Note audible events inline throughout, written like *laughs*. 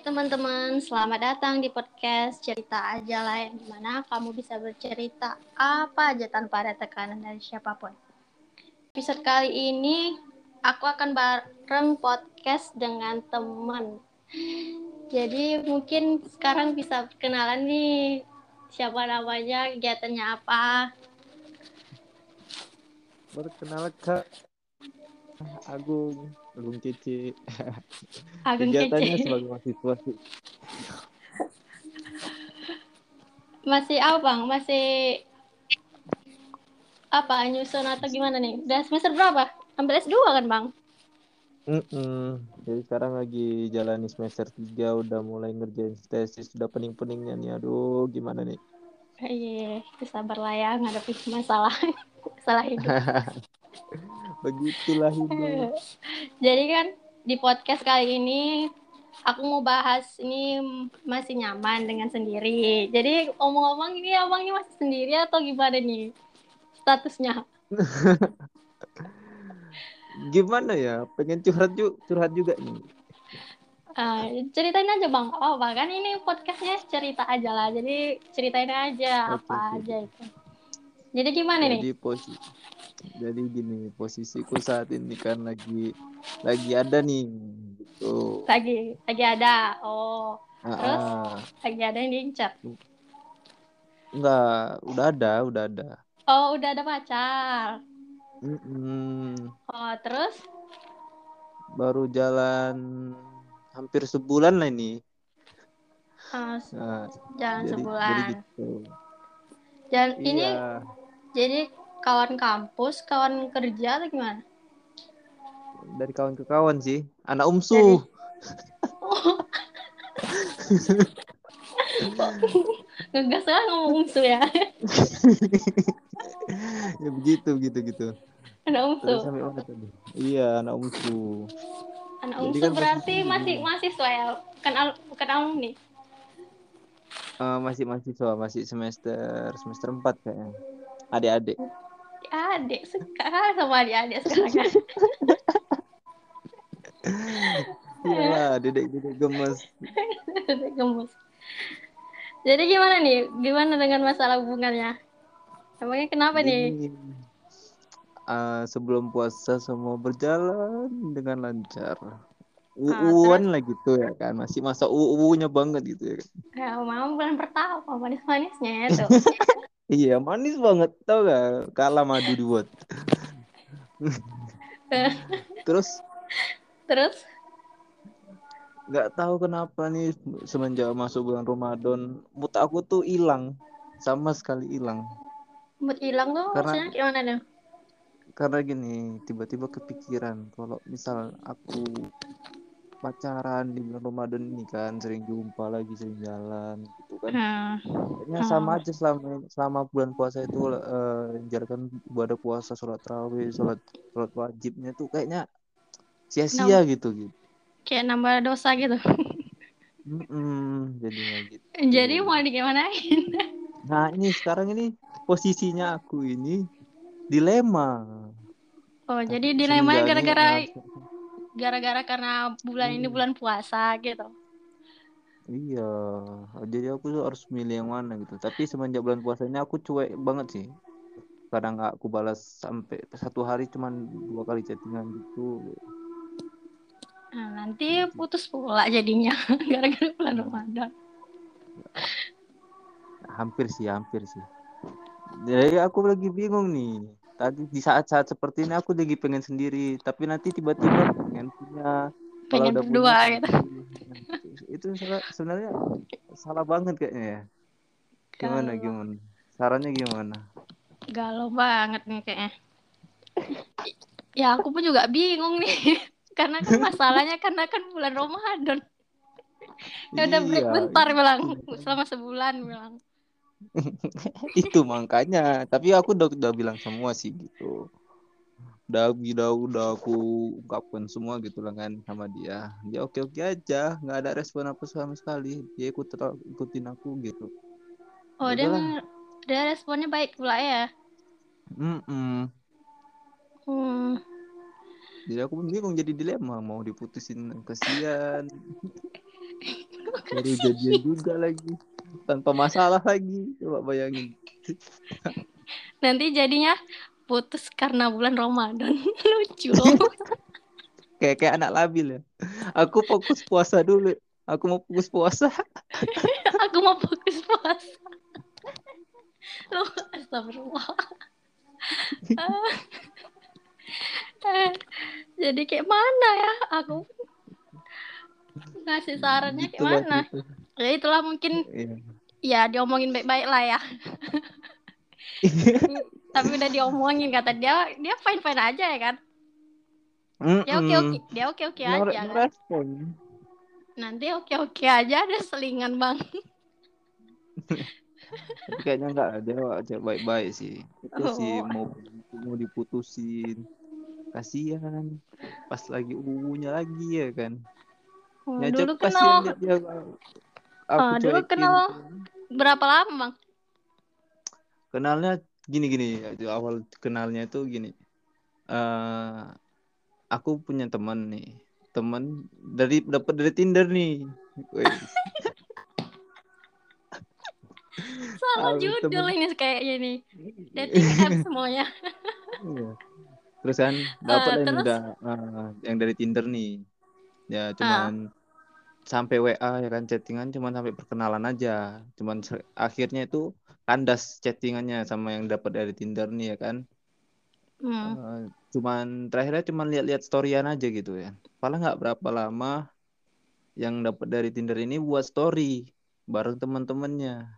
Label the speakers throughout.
Speaker 1: teman-teman, selamat datang di podcast Cerita Aja lah yang di mana kamu bisa bercerita apa aja tanpa ada tekanan dari siapa pun. Episode kali ini aku akan bareng podcast dengan teman. Jadi mungkin sekarang bisa kenalan nih siapa namanya, kegiatannya apa.
Speaker 2: Perkenalkan Agung, Agung Cici.
Speaker 1: Agung
Speaker 2: Kegiatannya
Speaker 1: Kece.
Speaker 2: sebagai mahasiswa sih.
Speaker 1: Masih apa bang? Masih apa nyusun atau gimana nih? Udah semester berapa? Ambil S2 kan bang?
Speaker 2: Mm-mm. Jadi sekarang lagi jalani semester 3 udah mulai ngerjain tesis udah pening-peningnya nih. Aduh, gimana nih?
Speaker 1: Iya, sabar lah ya ngadepi masalah *laughs* masalah hidup. *laughs*
Speaker 2: Begitulah hidup. *laughs*
Speaker 1: Jadi kan di podcast kali ini aku mau bahas ini masih nyaman dengan sendiri. Jadi omong-omong ini abang ini masih sendiri atau gimana nih statusnya? *laughs*
Speaker 2: Gimana ya? Pengen curhat juga, curhat juga nih.
Speaker 1: Ah, ceritain aja bang. Oh bahkan ini podcastnya cerita aja lah. Jadi ceritain aja
Speaker 2: Oke,
Speaker 1: apa aja itu. Jadi gimana nih?
Speaker 2: Jadi posisi jadi gini, posisiku saat ini kan lagi lagi ada nih gitu.
Speaker 1: Lagi lagi ada. Oh Terus? lagi ada yang diincar.
Speaker 2: Enggak, udah ada, udah ada.
Speaker 1: Oh udah ada pacar.
Speaker 2: Mm-mm.
Speaker 1: Oh terus?
Speaker 2: Baru jalan hampir sebulan lah ini.
Speaker 1: Ah,
Speaker 2: Nah,
Speaker 1: jalan
Speaker 2: jadi,
Speaker 1: sebulan.
Speaker 2: jadi gitu.
Speaker 1: Ini
Speaker 2: Iya,
Speaker 1: jadi kawan kampus, kawan kerja atau gimana?
Speaker 2: dari kawan ke kawan sih. Anak umsu. *laughs*
Speaker 1: Ngegas lah ngomong umsu ya. *laughs*
Speaker 2: ya begitu, gitu, gitu.
Speaker 1: Anak umsu.
Speaker 2: sampai mana tadi? Iya, anak umsu.
Speaker 1: Anak
Speaker 2: Jadi
Speaker 1: umsu
Speaker 2: kan
Speaker 1: berarti masih mahasiswa ya, bukan al bukan alumni.
Speaker 2: Eh, masih mahasiswa, masih semester semester 4 kayaknya. Adik-adik.
Speaker 1: Adik suka sama adik-adik sekarang kan.
Speaker 2: Iya, dedek-dedek gemes.
Speaker 1: Gemes. Jadi gimana nih? Gimana dengan masalah hubungannya? Emangnya kenapa nih?
Speaker 2: Eh, sebelum puasa semua berjalan dengan lancar. Uuan lah gitu ya kan, masih masa uu-nya banget gitu ya kan.
Speaker 1: Ya, mau bulan pertama manis-manisnya ya tuh. *laughs*
Speaker 2: Iya, manis banget tau gak? Kalah madu dibuat. Terus
Speaker 1: Terus
Speaker 2: nggak tahu kenapa nih semenjak masuk bulan Ramadan, mood aku tuh hilang, sama sekali hilang.
Speaker 1: mood hilang tuh
Speaker 2: Karena-
Speaker 1: maksudnya gimana tuh?
Speaker 2: Karena gini, tiba-tiba kepikiran kalau misal aku pacaran di bulan Ramadan ini kan sering jumpa lagi, sering jalan gitu kan.
Speaker 1: Hmm.
Speaker 2: Kayaknya sama aja selama selama bulan puasa itu eh, menjalankan ibadah puasa, sholat tarawih, sholat sholat wajibnya tuh kayaknya sia-sia gitu gitu.
Speaker 1: Kayak nambah dosa gitu.
Speaker 2: Mm-mm, jadinya gitu.
Speaker 1: Jadi mau digimanain?
Speaker 2: Nah ini sekarang ini posisinya aku ini dilema.
Speaker 1: Oh, jadi dilemanya
Speaker 2: ini,
Speaker 1: gara-gara gara-gara karena bulan ini
Speaker 2: Hmm.
Speaker 1: bulan puasa gitu.
Speaker 2: Iya, jadi aku tuh harus milih yang mana gitu. Tapi semenjak bulan puasa ini aku cuek banget sih. Kadang nggak aku balas sampai satu hari cuman dua kali chattingan gitu.
Speaker 1: Nah, nanti putus pula jadinya *laughs* gara-gara bulan
Speaker 2: Hmm.
Speaker 1: Ramadan.
Speaker 2: Hampir sih, hampir sih. Jadi aku lagi bingung nih. Tadi di saat-saat seperti ini aku lagi pengen sendiri, tapi nanti tiba-tiba pengen punya. Kalau
Speaker 1: Pengen
Speaker 2: udah
Speaker 1: berdua
Speaker 2: punya,
Speaker 1: gitu.
Speaker 2: itu salah- sebenarnya salah banget kayaknya ya. Gimana
Speaker 1: Galau.
Speaker 2: gimana? Sarannya gimana?
Speaker 1: Galau banget nih kayaknya. Ya aku pun juga bingung nih. *laughs* Karena kan masalahnya karena kan bulan Ramadan. Ya udah break
Speaker 2: Iya,
Speaker 1: bentar bilang
Speaker 2: itu. *laughs*
Speaker 1: selama sebulan bilang.
Speaker 2: itu makanya tapi aku udah udah bilang semua sih gitu udah udah udah aku ungkapkan semua gitu lah kan sama dia. Dia oke oke aja. Nggak ada respon apa sama sekali. Dia ikut ikutin aku gitu.
Speaker 1: Oh, dia
Speaker 2: Udahlah.
Speaker 1: dia responnya baik pula ya.
Speaker 2: Mm-mm.
Speaker 1: Hmm.
Speaker 2: jadi aku pun bingung jadi dilema. Mau diputusin kasihan. Baru jadian *laughs* juga lagi. Tanpa masalah lagi. Coba bayangin.
Speaker 1: Nanti jadinya putus karena bulan Ramadan. *laughs* Lucu
Speaker 2: kayak kayak anak labil ya aku fokus puasa dulu aku mau fokus puasa *laughs*
Speaker 1: Aku mau fokus puasa. *laughs* Lu astagfirullah. Jadi kayak mana ya aku ngasih sarannya kayak
Speaker 2: Gitulah,
Speaker 1: mana?
Speaker 2: gitu.
Speaker 1: Ya itulah mungkin
Speaker 2: Iya.
Speaker 1: ya diomongin baik-baik lah ya. Tapi udah diomongin kata dia dia fine fine aja ya kan. Dia oke oke
Speaker 2: Mm-mm.
Speaker 1: dia oke oke aja kan. Nanti oke oke aja ada selingan bang. *laughs*
Speaker 2: Kayaknya enggak dia aja baik-baik sih itu sih
Speaker 1: Oh.
Speaker 2: mau mau diputusin kasihan pas lagi uunya lagi ya kan
Speaker 1: Oh,
Speaker 2: Nyajak
Speaker 1: dulu kenal
Speaker 2: dia aku
Speaker 1: Ah, dulu kenal berapa lama bang?
Speaker 2: kenalnya gini gini awal kenalnya itu gini eh aku punya teman nih teman dari dapat dari Tinder nih *laughs*
Speaker 1: Salah
Speaker 2: Ah,
Speaker 1: judul
Speaker 2: temen.
Speaker 1: ini kayaknya nih. *laughs* Dating app semuanya.
Speaker 2: iya. terus kan dapat
Speaker 1: Ah,
Speaker 2: yang
Speaker 1: terus?
Speaker 2: udah ah, yang dari Tinder nih ya cuman sampai WA ya kan chattingan cuman sampai perkenalan aja cuman se- akhirnya itu kandas chattingannya sama yang dapat dari Tinder nih ya kan
Speaker 1: Hmm.
Speaker 2: Eh, cuman terakhirnya cuman lihat-lihat storyan aja gitu ya. Paling nggak berapa lama yang dapat dari Tinder ini buat story bareng teman-temannya.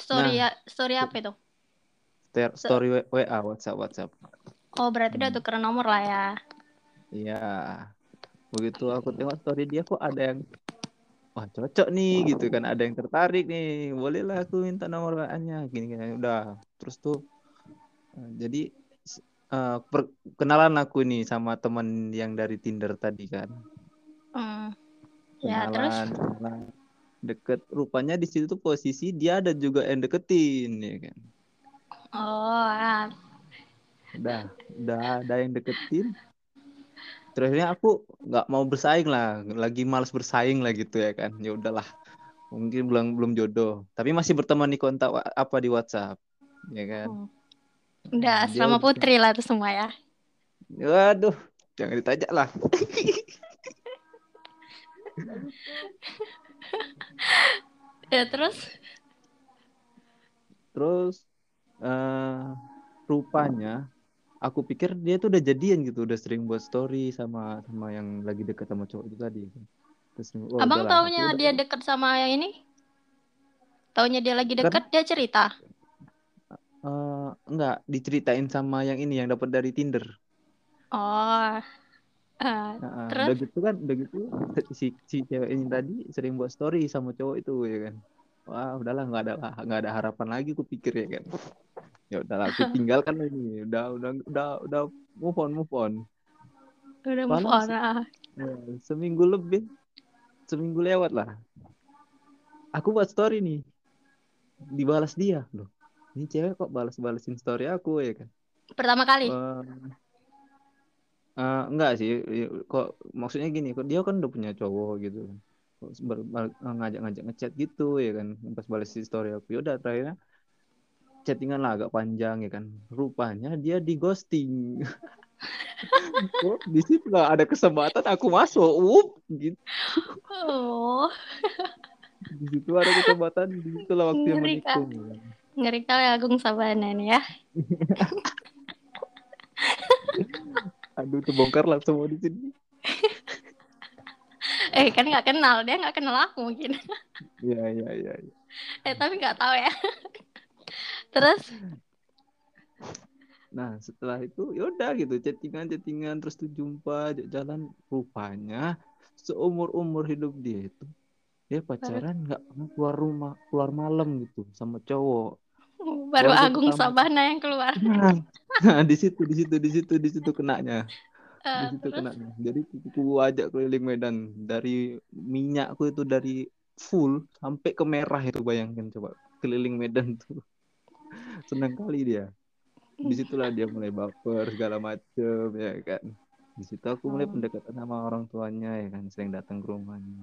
Speaker 1: Story
Speaker 2: Nah.
Speaker 1: ya, story apa itu?
Speaker 2: Story WA, WhatsApp, WhatsApp.
Speaker 1: Oh berarti udah
Speaker 2: Hmm.
Speaker 1: tuker nomor lah ya.
Speaker 2: Iya. Begitu aku tengok story dia kok ada yang wah cocok nih gitu kan, ada yang tertarik nih. Bolehlah aku minta nomor WA-nya gini-gini. Udah. Terus tuh eh, jadi s- eh, perkenalan aku nih sama teman yang dari Tinder tadi kan.
Speaker 1: Hmm. Ya terus?
Speaker 2: kenalan, kenalan. deket rupanya di situ tuh posisi dia ada juga yang deketin ya kan
Speaker 1: Oh, ah.
Speaker 2: udah udah ada yang deketin terakhirnya aku nggak mau bersaing lah lagi malas bersaing lah gitu ya kan ya udahlah mungkin belum belum jodoh tapi masih berteman di kontak apa di WhatsApp ya kan
Speaker 1: Hmm. Udah
Speaker 2: Dia udah-
Speaker 1: putri lah itu semua ya.
Speaker 2: waduh jangan ditanya lah *laughs*
Speaker 1: Ya terus?
Speaker 2: terus eh rupanya aku pikir dia tuh udah jadian gitu udah sering buat story sama sama yang lagi deket sama cowok itu tadi terus oh,
Speaker 1: Abang taunya
Speaker 2: udah-
Speaker 1: dia deket sama yang ini? Taunya dia lagi deket, dia cerita.
Speaker 2: Eh, enggak diceritain sama yang ini yang dapat dari Tinder
Speaker 1: Oh. Ah,
Speaker 2: Nah,
Speaker 1: Terus?
Speaker 2: udah gitu kan udah gitu si si cewek ini tadi sering buat story sama cowok itu ya kan wah udahlah nggak ada nggak ada harapan lagi aku pikir ya kan. Ya udahlah aku tinggalkan ini. Udah udah udah udah move on move on.
Speaker 1: Udah move on. ah.
Speaker 2: Ya, seminggu lebih seminggu lewat lah. Aku buat story nih. Dibalas dia loh. Ini cewek kok balas-balasin story aku ya kan.
Speaker 1: Pertama kali.
Speaker 2: Eh, eh, enggak sih. Kok maksudnya gini kok dia kan udah punya cowok gitu ngajak-ngajak ngechat gitu ya kan. Pas balas story aku yaudah terakhirnya chattingan lah agak panjang ya kan. Rupanya dia di ghosting. *laughs* Oh, di situ lah ada kesempatan aku masuk up gitu.
Speaker 1: Oh, *laughs*
Speaker 2: di situ ada kesempatan di situ lah waktu yang menikung.
Speaker 1: Ngeri kali Agung Sabana nih ya. *laughs*
Speaker 2: aduh terbongkar lah semua di sini
Speaker 1: Eh kan nggak kenal, dia nggak kenal aku mungkin.
Speaker 2: ya ya ya, ya. *laughs*
Speaker 1: Eh tapi nggak tahu ya. Terus?
Speaker 2: Nah, setelah itu yaudah gitu, chattingan-chattingan terus tuh jumpa jalan rupanya seumur-umur hidup dia itu dia pacaran nggak pernah keluar rumah, keluar malam gitu sama cowok.
Speaker 1: Baru Agung
Speaker 2: pertama.
Speaker 1: Sabana yang keluar. *laughs*
Speaker 2: Nah, di situ di situ di situ di situ kenanya. Di
Speaker 1: Eh,
Speaker 2: situ
Speaker 1: terus?
Speaker 2: kenanya. Jadi ku ajak keliling Medan dari minyakku itu dari full sampai ke merah itu bayangkan coba keliling Medan *laughs* tuh. Senang kali dia. di situlah dia mulai baper segala macem ya kan di situ aku mulai
Speaker 1: Oh.
Speaker 2: pendekatan sama orang tuanya ya kan sering datang ke rumahnya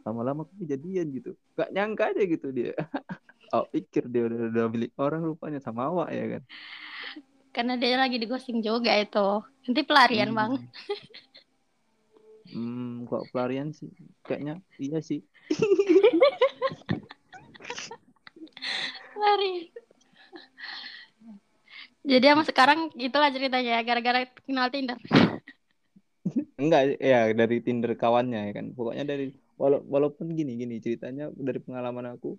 Speaker 2: lama-lama kejadian gitu gak nyangka aja gitu dia *laughs* oh pikir dia udah, udah milik orang rupanya sama awak ya kan
Speaker 1: karena dia lagi di ghosting juga itu. Nanti pelarian
Speaker 2: hmm.
Speaker 1: bang
Speaker 2: hmm kok pelarian sih? Kayaknya iya sih.
Speaker 1: Lari. Jadi sama sekarang itulah ceritanya ya, gara-gara kenal Tinder.
Speaker 2: Enggak ya dari Tinder kawannya ya kan. Pokoknya dari wala walaupun gini gini ceritanya dari pengalaman aku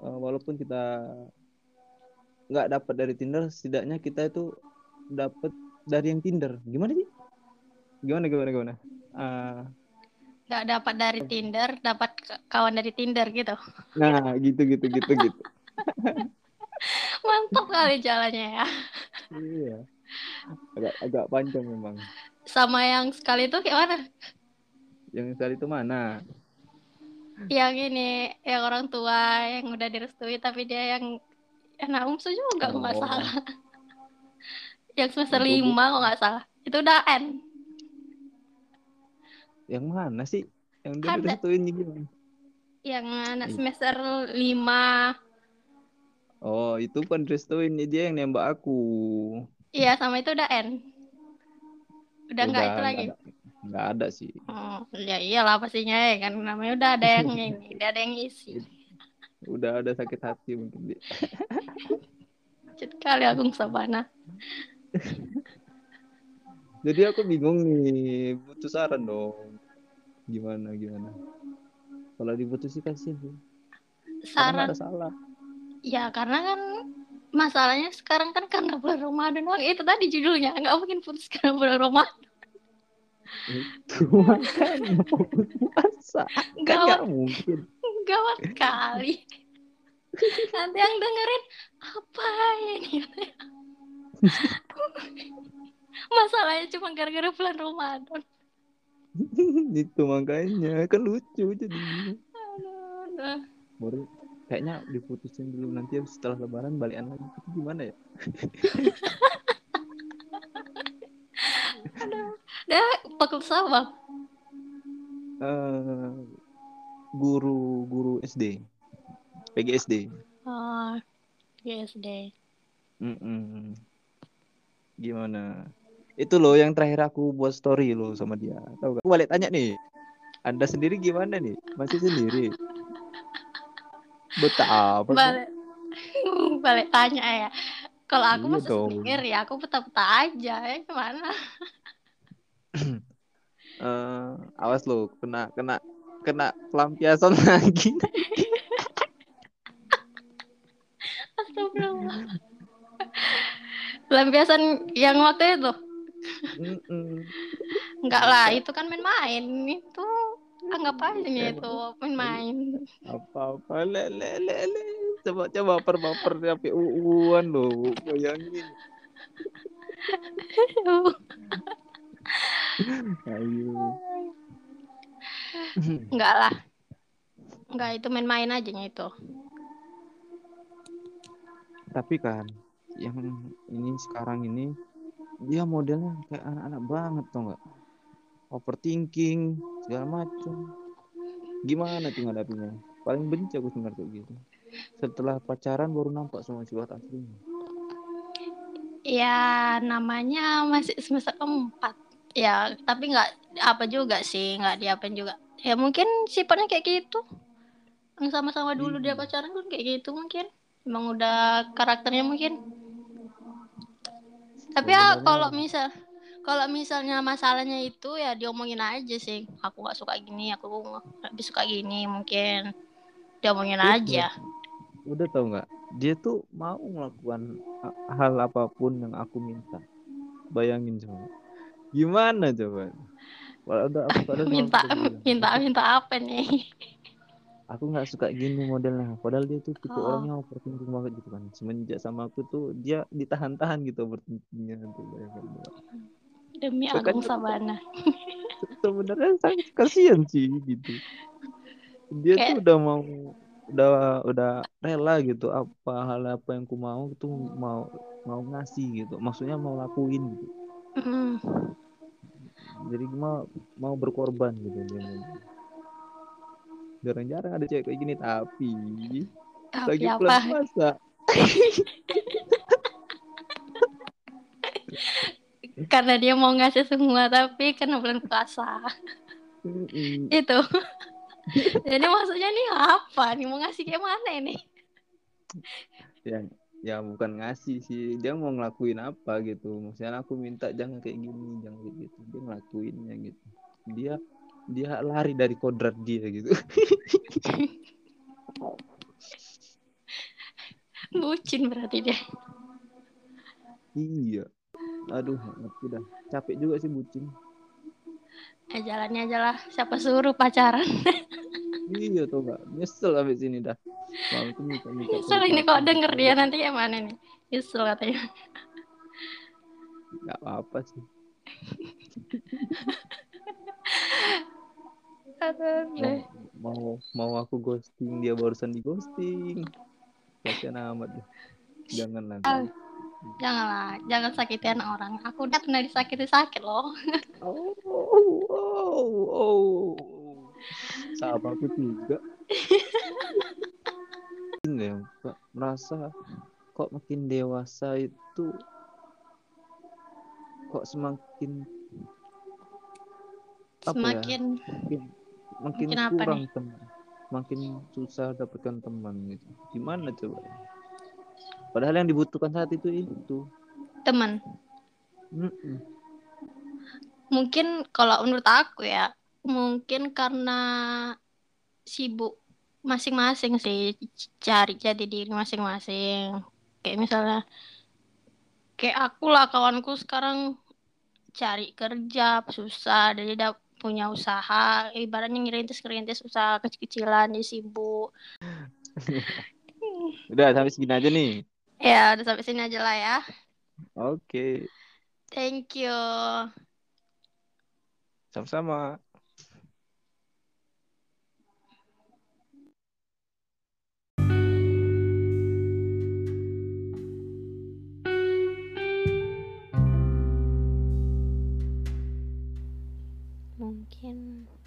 Speaker 2: uh, walaupun kita nggak dapat dari Tinder setidaknya kita itu dapat dari yang Tinder. Gimana sih? Gimana gimana gimana? Uh,
Speaker 1: nggak dapat dari Tinder dapat kawan dari Tinder gitu.
Speaker 2: Nah gitu gitu gitu gitu. *laughs*
Speaker 1: Mantap kali jalannya ya.
Speaker 2: Iya. Agak agak panjang memang.
Speaker 1: Sama yang sekali itu kayak mana?
Speaker 2: Yang sekali itu mana?
Speaker 1: Yang ini yang orang tua yang udah direstui tapi dia yang anak umsu juga oh. nggak salah. *laughs* Yang semester lima kok nggak salah. Itu udah N.
Speaker 2: Yang mana sih? Yang udah direstuin gimana
Speaker 1: yang anak semester lima.
Speaker 2: Oh itu kan direstuin dia yang nembak aku.
Speaker 1: Iya sama itu udah N. Udah nggak itu lagi.
Speaker 2: nggak ada. Sih.
Speaker 1: Oh, ya iyalah pastinya ya kan namanya udah ada yang ini *laughs* udah ada yang isi
Speaker 2: udah ada sakit hati mungkin dia
Speaker 1: Cet kali Agung Sabana. *laughs*
Speaker 2: Jadi aku bingung nih butuh saran dong. Gimana gimana? Kalau dibutuh sih kasih sih
Speaker 1: saran?
Speaker 2: ada salah.
Speaker 1: Ya karena kan masalahnya sekarang kan karena bulan Ramadan. Itu tadi judulnya. Nggak mungkin putus karena bulan Ramadan.
Speaker 2: Itu makanya fokus puasa. Kan nggak mungkin
Speaker 1: gawat kali *laughs* nanti yang dengerin apa ini? *laughs* Masalahnya cuma gara-gara bulan Ramadan. *laughs*
Speaker 2: Itu makanya kan lucu jadi baru kayaknya diputusin dulu nanti setelah lebaran balikan lagi. Itu gimana ya?
Speaker 1: Dah, fakultas apa?
Speaker 2: Uh, guru guru SD. PGSD.
Speaker 1: Oh, PGSD.
Speaker 2: Mm -mm. Gimana? Itu loh yang terakhir aku buat story loh sama dia. Tahu gak? Aku balik tanya nih. Anda sendiri gimana nih? Masih sendiri? Betapa.
Speaker 1: Balik, *laughs* balik tanya ya. Kalau aku iya masih sendiri, ya aku peta-peta aja ya gimana?
Speaker 2: uh, *clears throat* awas lo kena kena kena pelampiasan *laughs* lagi.
Speaker 1: Astagfirullah. Pelampiasan yang waktu itu? Enggak lah, itu kan main-main. Itu anggap aja nih itu main-main.
Speaker 2: Apa-apa le le le le. Coba coba baper baper sampai uuan lo, bayangin. *laughs* Ayo. *laughs*
Speaker 1: Enggak lah. Enggak, itu main-main aja itu.
Speaker 2: Tapi kan yang ini sekarang ini dia modelnya kayak anak-anak banget tau nggak? Overthinking segala macam gimana tuh ngadapinya paling benci aku dengar kayak gitu. Setelah pacaran baru nampak semua sifat aslinya.
Speaker 1: Ya namanya masih semester empat ya tapi nggak apa juga sih nggak diapain juga. Ya mungkin sifatnya kayak gitu. Yang sama-sama dulu hmm. dia pacaran kan kayak gitu mungkin. Emang udah karakternya mungkin. Tapi ya kalau misal kalau misalnya masalahnya itu ya diomongin aja sih. Aku nggak suka gini aku nggak suka gini mungkin. Diomongin udah, aja.
Speaker 2: udah tau nggak? Dia tuh mau melakukan hal apa pun yang aku minta. Bayangin coba Gimana coba?
Speaker 1: Ada, ada minta minta minta apa nih?
Speaker 2: Aku nggak suka gini modelnya. Padahal dia tuh tipe oh. orangnya overthinking banget gitu kan. Semenjak sama aku tuh dia ditahan-tahan gitu overthinkingnya tuh.
Speaker 1: Demi Agung Sabana.
Speaker 2: Sebenarnya sangat kasihan sih gitu. Dia Kayak... tuh udah mau udah udah rela gitu apa hal apa yang ku mau tuh mau mau ngasih gitu maksudnya mau lakuin gitu mm jadi mau mau berkorban gitu dia jarang-jarang ada cewek kayak gini tapi
Speaker 1: Tapi
Speaker 2: lagi
Speaker 1: apa?
Speaker 2: bulan puasa *laughs*
Speaker 1: Karena dia mau ngasih semua tapi karena bulan puasa.
Speaker 2: Mm-mm.
Speaker 1: Itu. *laughs* Jadi maksudnya nih apa nih? Mau ngasih kayak mana ini?
Speaker 2: ya ya bukan ngasih sih. Dia mau ngelakuin apa gitu. Maksudnya aku minta jangan kayak gini jangan kayak gitu. Dia ngelakuinnya gitu. Dia dia lari dari kodrat dia gitu. *laughs*
Speaker 1: Bucin berarti dia.
Speaker 2: iya. Aduh ngerti dah. Capek juga sih bucin.
Speaker 1: Eh jalannya aja lah. Siapa suruh pacaran? *laughs*
Speaker 2: iya tuh mbak. Nyesel abis ini dah
Speaker 1: Nyesel ini kok denger dia nanti kayak mana nih? Nyesel katanya.
Speaker 2: nggak apa sih *laughs* mau, mau mau aku ghosting dia barusan di ghosting kasihan amat deh jangan lah
Speaker 1: Ah. Janganlah, jangan sakitin orang. Aku udah pernah disakiti sakit loh. *laughs*
Speaker 2: Oh, oh, oh, oh. Sama aku juga. *laughs* Ya, merasa kok makin dewasa itu kok semakin apa ya?
Speaker 1: Semakin
Speaker 2: Makin, makin
Speaker 1: Makin apa
Speaker 2: kurang teman. Makin susah dapatkan teman gitu. Gimana coba? Padahal yang dibutuhkan saat itu itu.
Speaker 1: teman.
Speaker 2: Mm-mm.
Speaker 1: Mungkin kalau menurut aku ya, mungkin karena sibuk masing-masing sih cari jati diri masing-masing. Kayak misalnya kayak aku lah kawanku sekarang cari kerja susah jadi udah punya usaha ibaratnya ngerintis-ngerintis usaha kecil-kecilan dia sibuk *laughs*
Speaker 2: Udah sampai segini aja nih.
Speaker 1: ya udah sampai sini aja lah ya
Speaker 2: Oke,
Speaker 1: thank you
Speaker 2: sama-sama.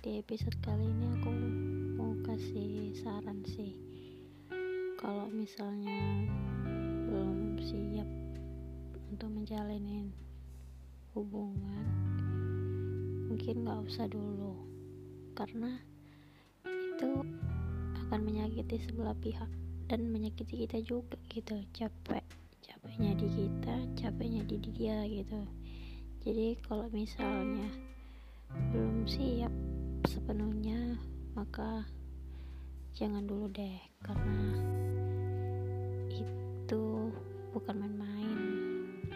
Speaker 1: Di episode kali ini aku mau kasih saran sih. Kalau misalnya belum siap untuk menjalin hubungan, mungkin nggak usah dulu, karena itu akan menyakiti sebelah pihak dan menyakiti kita juga gitu. Capek, capeknya di kita, capeknya di dia gitu. Jadi kalau misalnya belum siap sepenuhnya maka jangan dulu deh karena itu bukan main-main.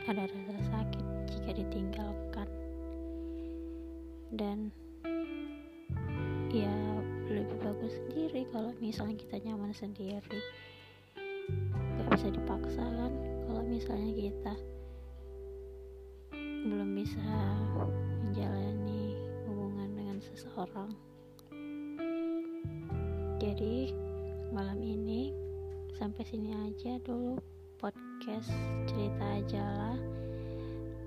Speaker 1: Ada rasa sakit jika ditinggalkan. Dan ya lebih bagus sendiri kalau misalnya kita nyaman sendiri. Gak bisa dipaksa kan kalau misalnya kita belum bisa menjalani seseorang. Jadi malam ini sampai sini aja dulu podcast cerita aja lah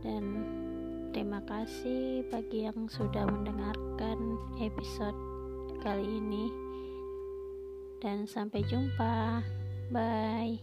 Speaker 1: dan terima kasih bagi yang sudah mendengarkan episode kali ini. Dan sampai jumpa. Bye